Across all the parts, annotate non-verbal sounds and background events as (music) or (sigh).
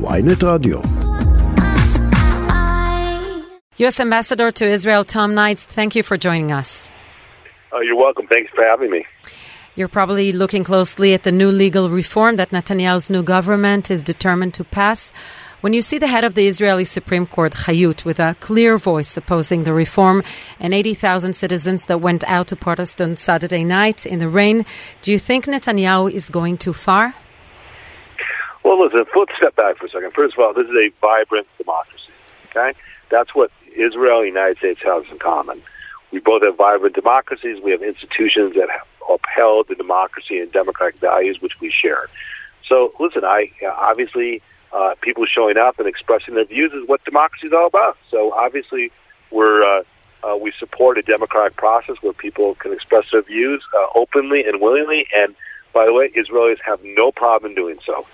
ynet רדיו. U.S. Ambassador to Israel Tom Nides, thank you for joining us. Uh, you're welcome. Thanks for having me. You're probably looking closely at the new legal reform that Netanyahu's new government is determined to pass. When you see the head of the Israeli Supreme Court, Chayut, with a clear voice opposing the reform and 80,000 citizens that went out to protest on Saturday night in the rain, do you think Netanyahu is going too far? Well, listen, let's step back for a second. First of all, this is a vibrant democracy. Okay, that's what Israel and the United States has in common. We both have vibrant democracies. We have institutions that have upheld the democracy and democratic values which we share. So, listen, I obviously uh, people showing up and expressing their views is what democracy is all about. So, obviously, we're uh, uh, we support a democratic process where people can express their views uh, openly and willingly. And by the way, Israelis have no problem doing so.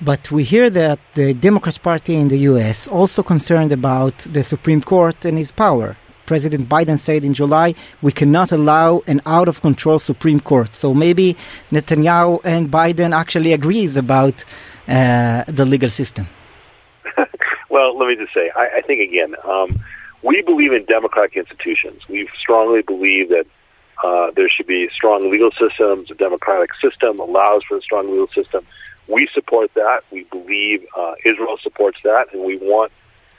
But we hear that the Democrat Party in the US also concerned about the Supreme Court and its power. President Biden said in July, we cannot allow an out of control Supreme Court. So maybe Netanyahu and Biden actually agrees about uh, the legal system. (laughs) well, let me just say, I, I think again, um, we believe in democratic institutions. We strongly believe that uh, there should be strong legal systems. A democratic system allows for a strong legal system. We support that. We believe uh, Israel supports that, and we want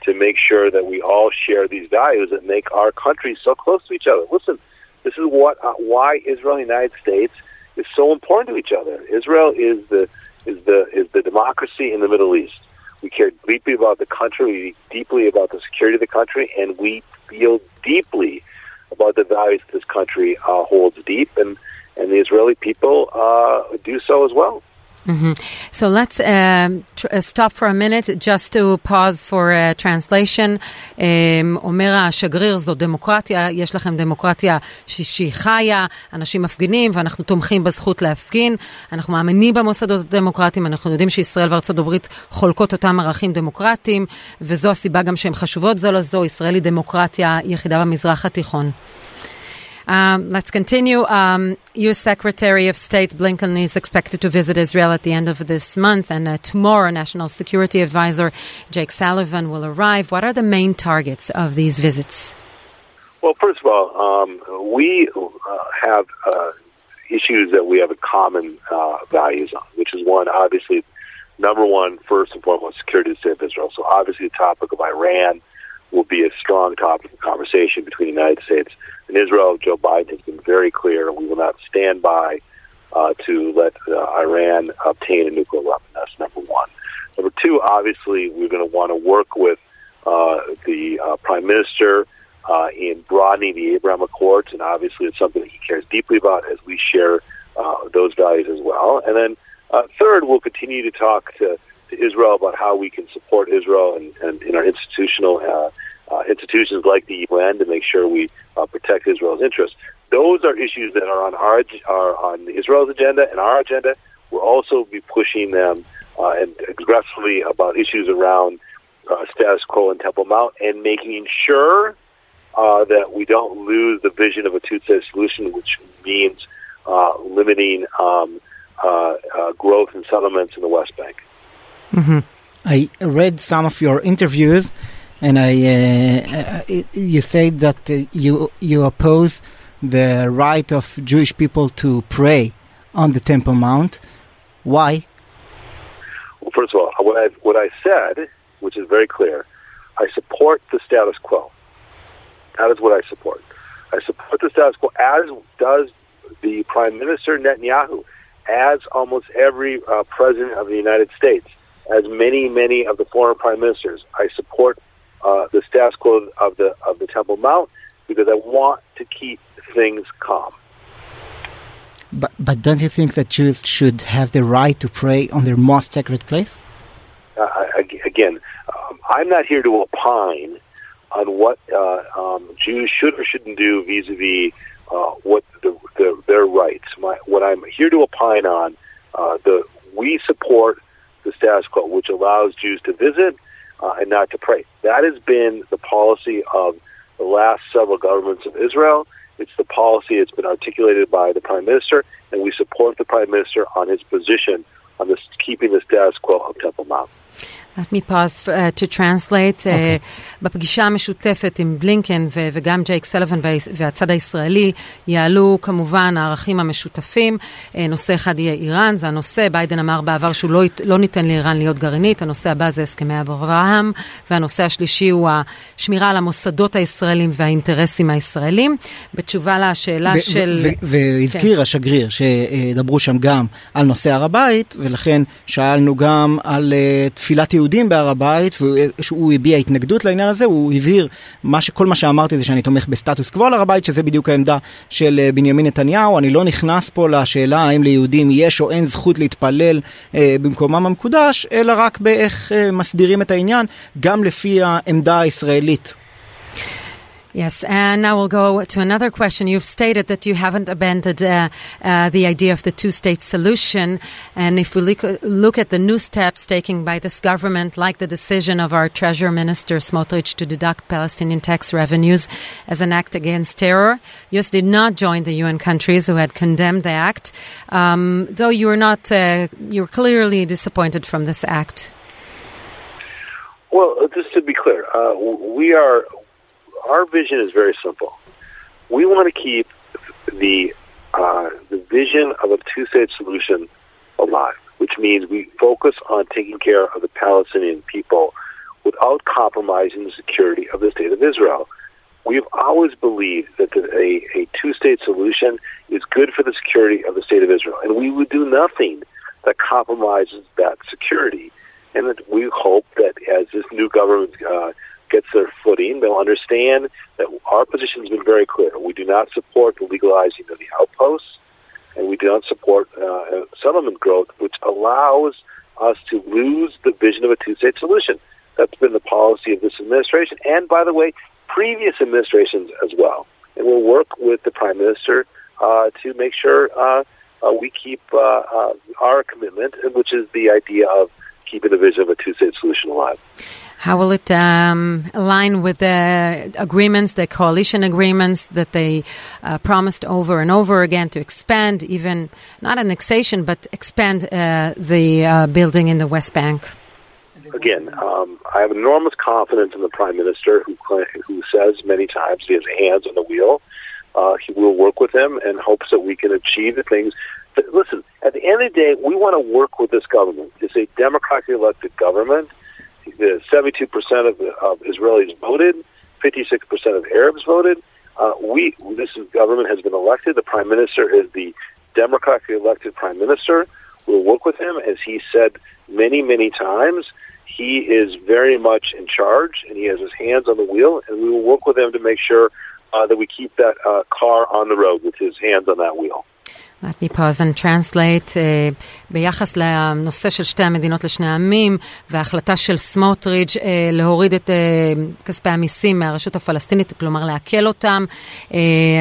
to make sure that we all share these values that make our countries so close to each other. Listen, this is what uh, why Israel and the United States is so important to each other. Israel is the is the is the democracy in the Middle East. We care deeply about the country, we deeply about the security of the country, and we feel deeply about the values this country uh, holds deep, and and the Israeli people uh, do so as well. Mm-hmm. So let's um, tr- uh, stop for a minute just to pause for uh, translation. Um, אומר השגריר, זו דמוקרטיה, יש לכם דמוקרטיה שהיא חיה, אנשים מפגינים ואנחנו תומכים בזכות להפגין. אנחנו מאמינים במוסדות הדמוקרטיים, אנחנו יודעים שישראל וארצות הברית חולקות אותם ערכים דמוקרטיים, וזו הסיבה גם שהן חשובות זו לזו. ישראל היא דמוקרטיה יחידה במזרח התיכון. Um, let's continue. Um, U.S. Secretary of State Blinken is expected to visit Israel at the end of this month, and uh, tomorrow, National Security Advisor Jake Sullivan will arrive. What are the main targets of these visits? Well, first of all, um, we uh, have uh, issues that we have a common uh, values on, which is one, obviously, number one, first and foremost, security of Israel. So, obviously, the topic of Iran will be a strong topic of conversation between the United States and Israel. Joe Biden has been very clear we will not stand by uh, to let uh, Iran obtain a nuclear weapon. That's number one. Number two, obviously, we're going to want to work with uh, the uh, Prime Minister uh, in broadening the Abraham Accords, and obviously, it's something that he cares deeply about as we share uh, those values as well. And then, third, we'll continue to talk to, to Israel about how we can support Israel and, and in our institutional uh, institutions like the UN to make sure we uh, protect Israel's interests. Those are issues that are on our are on Israel's agenda and our agenda. We'll also be pushing them uh, and aggressively about issues around uh, status quo in Temple Mount and making sure uh, that we don't lose the vision of a two-state solution, which means uh, limiting um, growth and settlements in the West Bank. Mm-hmm. I read some of your interviews and I, uh, uh you say that uh, you you oppose the right of Jewish people to pray on the Temple Mount. Why? Well, first of all, what I what I said, which is very clear, I support the status quo. That is what I support. I support the status quo, as does the Prime Minister Netanyahu, as almost every uh, president of the United States, as many, many of the former prime ministers. I support uh, the status quo of the of the Temple Mount because I want to keep things calm. But but don't you think that Jews should have the right to pray on their most sacred place? Uh, again, um, I'm not here to opine on what uh, um, Jews should or shouldn't do vis-a-vis uh, what the, the, their rights. My, what I'm here to opine on, uh, the we support the status quo, which allows Jews to visit uh, and not to pray. That has been the policy of the last several governments of Israel. It's the policy that's been articulated by the prime minister, and we support the prime minister on his position on this keeping the status quo of Temple Mount. Let me pause uh, to translate. Okay. Uh, בפגישה המשותפת עם בלינקן ו- וגם ג'ייק סלוון והצד הישראלי יעלו כמובן הערכים המשותפים. Uh, נושא אחד יהיה איראן, זה הנושא. ביידן אמר בעבר שהוא לא, לא ניתן לאיראן להיות גרעינית. הנושא הבא זה הסכמי אברהם. והנושא השלישי הוא השמירה על המוסדות הישראלים והאינטרסים הישראלים. בתשובה לשאלה של... והזכיר כן. השגריר שדברו שם גם על נושא הר הבית, ולכן שאלנו גם על uh, תפילת יהודים. יהודים בהר הבית, והוא הביע התנגדות לעניין הזה, הוא הבהיר, מה ש, כל מה שאמרתי זה שאני תומך בסטטוס קוו על הר הבית, שזה בדיוק העמדה של אה, בנימין נתניהו, אני לא נכנס פה לשאלה האם ליהודים יש או אין זכות להתפלל אה, במקומם המקודש, אלא רק באיך אה, מסדירים את העניין, גם לפי העמדה הישראלית. Yes, and now we'll go to another question. You've stated that you haven't abandoned uh, uh, the idea of the two state solution. And if we look, look, at the new steps taken by this government, like the decision of our Treasury Minister Smotrich to deduct Palestinian tax revenues as an act against terror, US did not join the UN countries who had condemned the act, um, though you are not, uh, you're clearly disappointed from this act. Well, just to be clear, uh, we are our vision is very simple. We want to keep the uh, the vision of a two-state solution alive, which means we focus on taking care of the Palestinian people without compromising the security of the state of Israel. We've always believed that a, a two-state solution is good for the security of the state of Israel, and we would do nothing that compromises that security. And that we hope that as this new government uh, gets their footing, they'll understand that our position has been very clear. We do not support the legalizing of the outposts, and we do not support uh, settlement growth, which allows us to lose the vision of a two-state solution. That's been the policy of this administration, and by the way, previous administrations as well. And we'll work with the prime minister uh, to make sure uh, uh we keep uh, uh, our commitment, which is the idea of keeping the vision of a two-state solution alive. How will it um, align with the agreements, the coalition agreements that they uh, promised over and over again to expand, even not annexation, but expand uh, the uh, building in the West Bank? Again, um, I have enormous confidence in the Prime Minister who, who says many times he has hands on the wheel. Uh, he will work with them and hopes that we can achieve the things. Listen, at the end of the day, we want to work with this government. It's a democratically elected government the 72% of, of Israelis voted, 56% of Arabs voted. Uh, we, this government has been elected. The prime minister is the democratically elected prime minister. We'll work with him, as he said many, many times. He is very much in charge, and he has his hands on the wheel. And we will work with him to make sure uh, that we keep that uh, car on the road with his hands on that wheel. Let me pause and translate. Uh, ביחס לנושא של שתי המדינות לשני העמים וההחלטה של סמוטריץ' uh, להוריד את uh, כספי המיסים מהרשות הפלסטינית, כלומר לעכל אותם. Uh,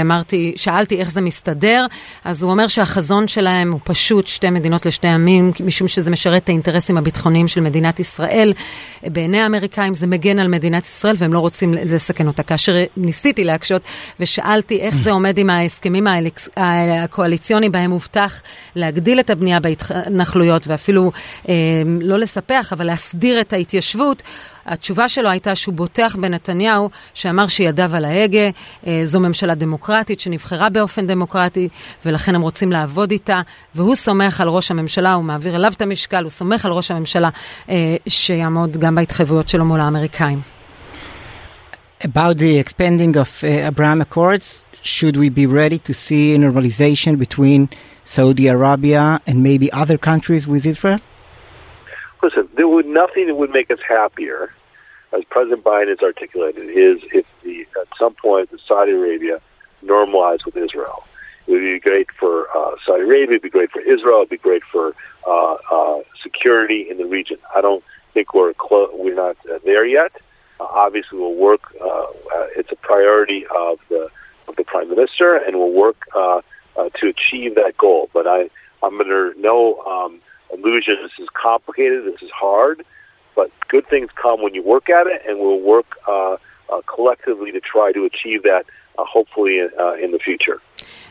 אמרתי, שאלתי איך זה מסתדר, אז הוא אומר שהחזון שלהם הוא פשוט שתי מדינות לשני עמים, משום שזה משרת את האינטרסים הביטחוניים של מדינת ישראל. בעיני האמריקאים זה מגן על מדינת ישראל והם לא רוצים לסכן אותה. כאשר ניסיתי להקשות ושאלתי איך זה עומד עם ההסכמים הקואליציוניים, בהם הובטח להגדיל את הבנייה בהתנחלויות ואפילו אה, לא לספח, אבל להסדיר את ההתיישבות, התשובה שלו הייתה שהוא בוטח בנתניהו, שאמר שידיו על ההגה, אה, זו ממשלה דמוקרטית שנבחרה באופן דמוקרטי, ולכן הם רוצים לעבוד איתה, והוא סומך על ראש הממשלה, הוא מעביר אליו את המשקל, הוא סומך על ראש הממשלה אה, שיעמוד גם בהתחייבויות שלו מול האמריקאים. About the expanding of uh, Abraham Accords, should we be ready to see a normalization between Saudi Arabia and maybe other countries with Israel? Listen, there would nothing that would make us happier, as President Biden has articulated, is if the at some point the Saudi Arabia normalized with Israel. It would be great for uh, Saudi Arabia. It'd be great for Israel. It'd be great for uh, uh, security in the region. I don't think we're clo- we're not uh, there yet. Uh, obviously, we'll work. Uh, it's a priority of the of the prime minister, and will work uh, uh, to achieve that goal. But I, I'm under no um, illusion. This is complicated. This is hard, but good things come when you work at it, and we'll work uh, uh, collectively to try to achieve that hopefully in the future.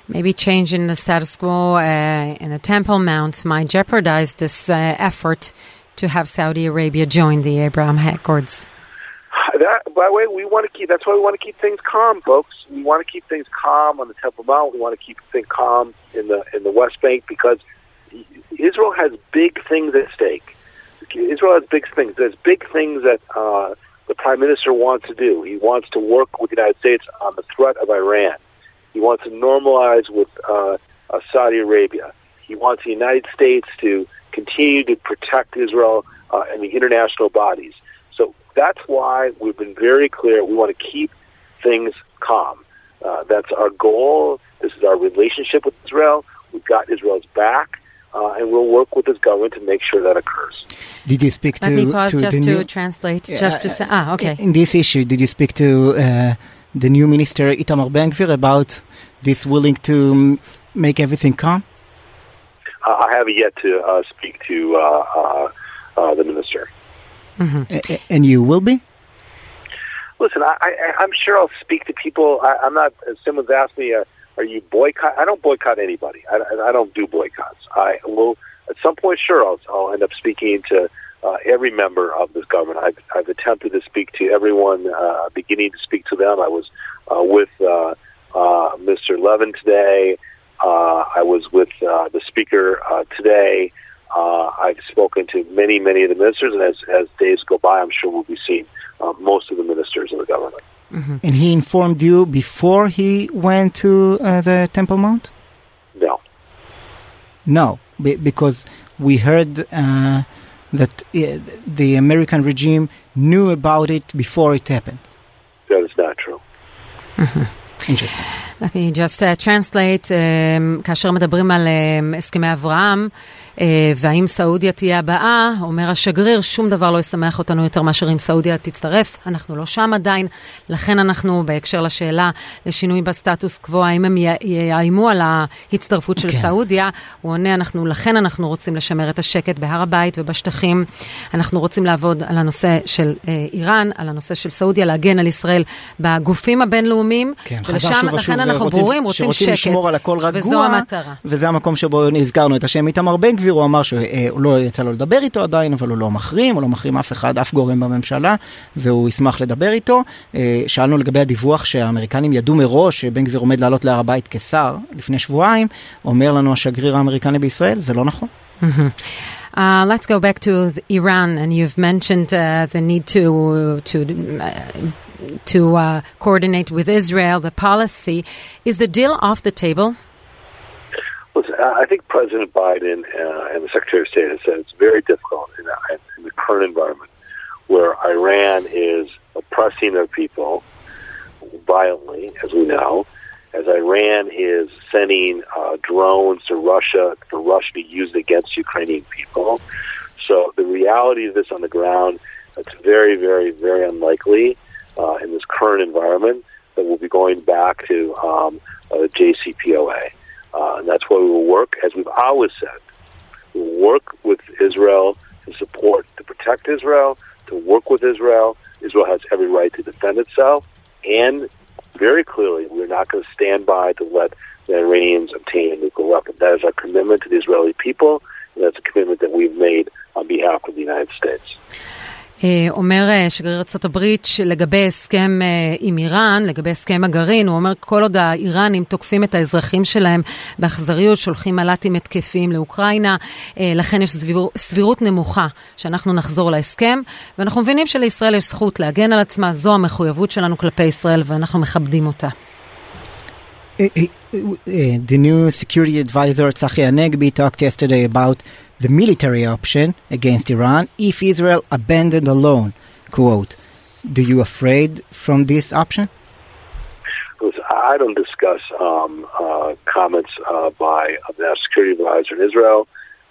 Maybe changing the status quo in the Temple Mount might jeopardize this effort to have Saudi Arabia join the Abraham Accords. By the way, we want to keep. That's why we want to keep things calm, folks. We want to keep things calm on the Temple Mount. We want to keep things calm in the in the West Bank because Israel has big things at stake. Israel has big things. There's big things that uh, the Prime Minister wants to do. He wants to work with the United States on the threat of Iran. He wants to normalize with uh, uh, Saudi Arabia. He wants the United States to continue to protect Israel uh, and the international bodies. So that's why we've been very clear. We want to keep things calm. Uh, that's our goal. This is our relationship with Israel. We've got Israel's back, uh, and we'll work with this government to make sure that occurs. Did you speak Let to, me pause to just the to new, translate, just to say, ah, okay. in this issue? Did you speak to uh, the new minister Itamar Ben-Gvir about this willing to make everything calm? I haven't yet to uh, speak to uh, uh, the Mm-hmm. and you will be? Listen, I, I, I'm sure I'll speak to people. I, I'm not. Someone's asked me, uh, "Are you boycott?" I don't boycott anybody. I, I don't do boycotts. I will at some point. Sure, I'll, I'll end up speaking to uh, every member of this government. I've, I've attempted to speak to everyone, uh, beginning to speak to them. I was uh, with uh, uh, Mr. Levin today. Uh, I was with uh, the speaker uh, today. Uh, I've spoken to many, many of the ministers, and as, as days go by, I'm sure we'll be seeing uh, most of the ministers of the government. Mm-hmm. And he informed you before he went to uh, the Temple Mount? No. No, be- because we heard uh, that uh, the American regime knew about it before it happened. That is not true. Mm-hmm. Interesting. Let me just uh, translate, um, כאשר מדברים על um, הסכמי אברהם, uh, והאם סעודיה תהיה הבאה, אומר השגריר, שום דבר לא ישמח אותנו יותר מאשר אם סעודיה תצטרף, אנחנו לא שם עדיין, לכן אנחנו, בהקשר לשאלה לשינוי בסטטוס קוו, האם הם יאיימו על ההצטרפות של okay. סעודיה, הוא עונה, אנחנו, לכן אנחנו רוצים לשמר את השקט בהר הבית ובשטחים, אנחנו רוצים לעבוד על הנושא של uh, איראן, על הנושא של סעודיה, להגן על ישראל בגופים הבינלאומיים, כן, ולשם, לכן אנחנו ברורים, רוצים שקט, לשמור על הכל רגוע, וזו המטרה. וזה המקום שבו הזכרנו את השם איתמר בן גביר, הוא אמר שהוא לא יצא לו לדבר איתו עדיין, אבל הוא לא מחרים, הוא לא מחרים אף אחד, אף גורם בממשלה, והוא ישמח לדבר איתו. שאלנו לגבי הדיווח שהאמריקנים ידעו מראש שבן גביר עומד לעלות להר הבית כשר לפני שבועיים, אומר לנו השגריר האמריקני בישראל, זה לא נכון. Uh, let's go back to Iran, and you've mentioned uh, the need to to uh, to uh, coordinate with Israel the policy. Is the deal off the table? I think President Biden uh, and the Secretary of State have said it's very difficult in, in the current environment where Iran is oppressing their people violently, as we know, as Iran is sending uh, drones to Russia for Russia to use against Ukrainian people. So the reality of this on the ground, it's very, very, very unlikely uh, in this current environment that we'll be going back to um, uh, JCPOA. Uh, and that's why we will work, as we've always said, we'll work with Israel to support, to protect Israel, to work with Israel. Israel has every right to defend itself, and very clearly, we're not going to stand by to let the Iranians obtain a nuclear weapon. That is our commitment to the Israeli people, and that's a commitment that we've made on behalf of the United States. אומר שגריר ארצות הברית לגבי הסכם עם איראן, לגבי הסכם הגרעין, הוא אומר כל עוד האיראנים תוקפים את האזרחים שלהם באכזריות, שולחים מל"טים התקפיים לאוקראינה, לכן יש סביר, סבירות נמוכה שאנחנו נחזור להסכם, ואנחנו מבינים שלישראל יש זכות להגן על עצמה, זו המחויבות שלנו כלפי ישראל ואנחנו מכבדים אותה. the new security advisor Tzachi Anegbi talked yesterday about the military option against Iran if Israel abandoned alone. Quote, do you afraid from this option? I don't discuss um, uh, comments uh, by a national security advisor in Israel.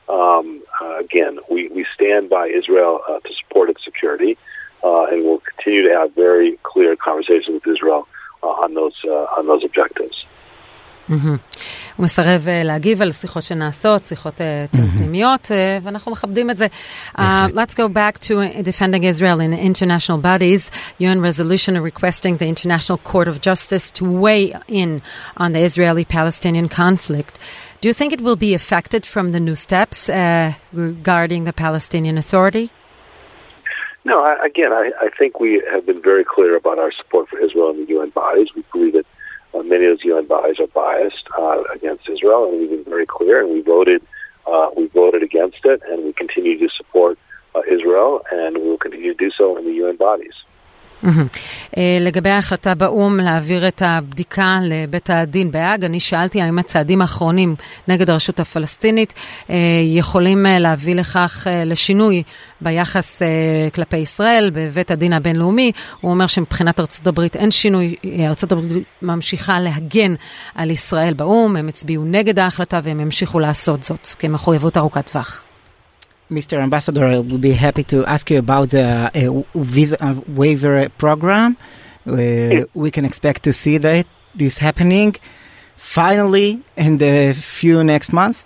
Um, uh, again, we, we stand by Israel uh, to support its security, uh, and we'll continue to have very clear conversations with Israel on those on those objectives. Mm-hmm. הוא מסרב להגיב על שיחות שנעשות, שיחות פנימיות, ואנחנו מכבדים את זה. Uh, let's go back to defending Israel in international bodies. UN resolution requesting the International Court of Justice to weigh in on the Israeli-Palestinian conflict. Do you think it will be affected from the new steps uh, regarding the Palestinian Authority? No, I, again, I, I, think we have been very clear about our support for Israel in the UN bodies. We believe that uh, many of those UN bodies are biased uh, against Israel, and we've been very clear, and we voted, uh, we voted against it, and we continue to support Israel, and we will continue to do so in the UN bodies. Mm-hmm. לגבי ההחלטה באו"ם להעביר את הבדיקה לבית הדין בהאג, אני שאלתי האם הצעדים האחרונים נגד הרשות הפלסטינית יכולים להביא לכך לשינוי ביחס כלפי ישראל בבית הדין הבינלאומי. הוא אומר שמבחינת ארצות הברית אין שינוי, ארצות הברית ממשיכה להגן על ישראל באו"ם, הם הצביעו נגד ההחלטה והם ימשיכו לעשות זאת כמחויבות ארוכת טווח. Mr. Ambassador, I will be happy to ask you about the uh, visa uh, waiver program. Uh, we can expect to see that this happening finally in the few next months.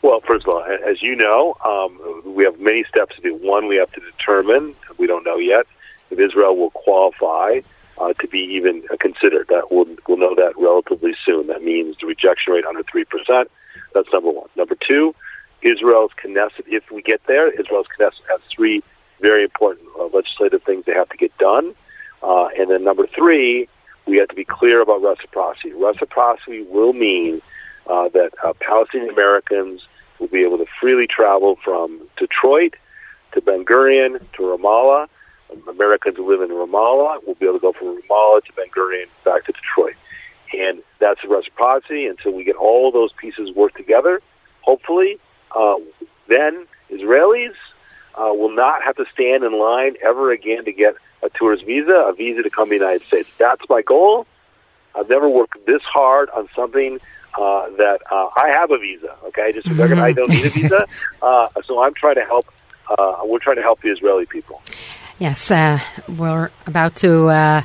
Well, first of all, as you know, um, we have many steps to do. One, we have to determine, we don't know yet, if Israel will qualify uh, to be even considered. That we'll, we'll know that relatively soon. That means the rejection rate under 3%. That's number one. Number two, Israel's Knesset, if we get there, Israel's Knesset has three very important uh, legislative things they have to get done. Uh, and then number three, we have to be clear about reciprocity. Reciprocity will mean uh, that uh, Palestinian Americans will be able to freely travel from Detroit to Ben Gurion to Ramallah. Americans who live in Ramallah will be able to go from Ramallah to Ben Gurion back to Detroit. And that's reciprocity until we get all those pieces worked together. Hopefully, uh, then Israelis uh, will not have to stand in line ever again to get a tourist visa, a visa to come to the United States. That's my goal. I've never worked this hard on something uh, that uh, I have a visa. Okay, just mm-hmm. I don't need a visa, (laughs) uh, so I'm trying to help. Uh, we're trying to help the Israeli people. Yes, uh, we're about to. Uh,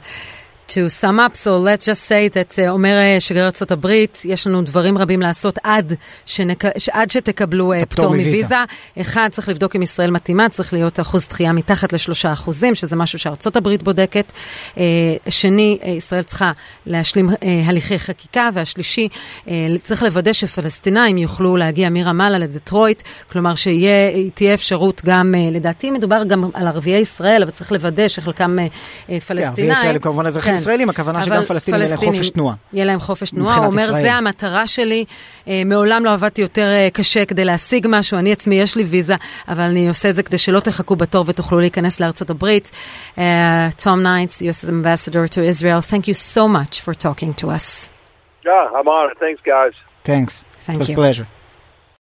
to sum up, so let's just say that, uh, אומר uh, שגריר ארצות הברית, יש לנו דברים רבים לעשות עד, שנק... עד שתקבלו uh, פטור מוויזה. אחד, צריך לבדוק אם ישראל מתאימה, צריך להיות אחוז דחייה מתחת לשלושה אחוזים, שזה משהו שארצות הברית בודקת. Uh, שני, uh, ישראל צריכה להשלים uh, הליכי חקיקה, והשלישי, uh, צריך לוודא שפלסטינאים יוכלו להגיע מרמאללה לדטרויט, כלומר שתהיה אפשרות גם, uh, לדעתי מדובר גם על ערביי ישראל, אבל צריך לוודא שחלקם uh, פלסטינאים. ערביי ישראל כמובן אזרחים ישראלים, הכוונה שגם פלסטינים יהיה להם חופש תנועה. יהיה להם חופש תנועה, הוא אומר, זה המטרה שלי, אה, מעולם לא עבדתי יותר אה, קשה כדי להשיג משהו, אני עצמי יש לי ויזה, אבל אני עושה את זה כדי שלא תחכו בתור ותוכלו להיכנס לארצות הברית. תום נייטס, US Ambassador to Israel, thank you so much for talking to us. Yeah, I'm on it. Thanks, guys. Thanks. Thank it was you. a pleasure.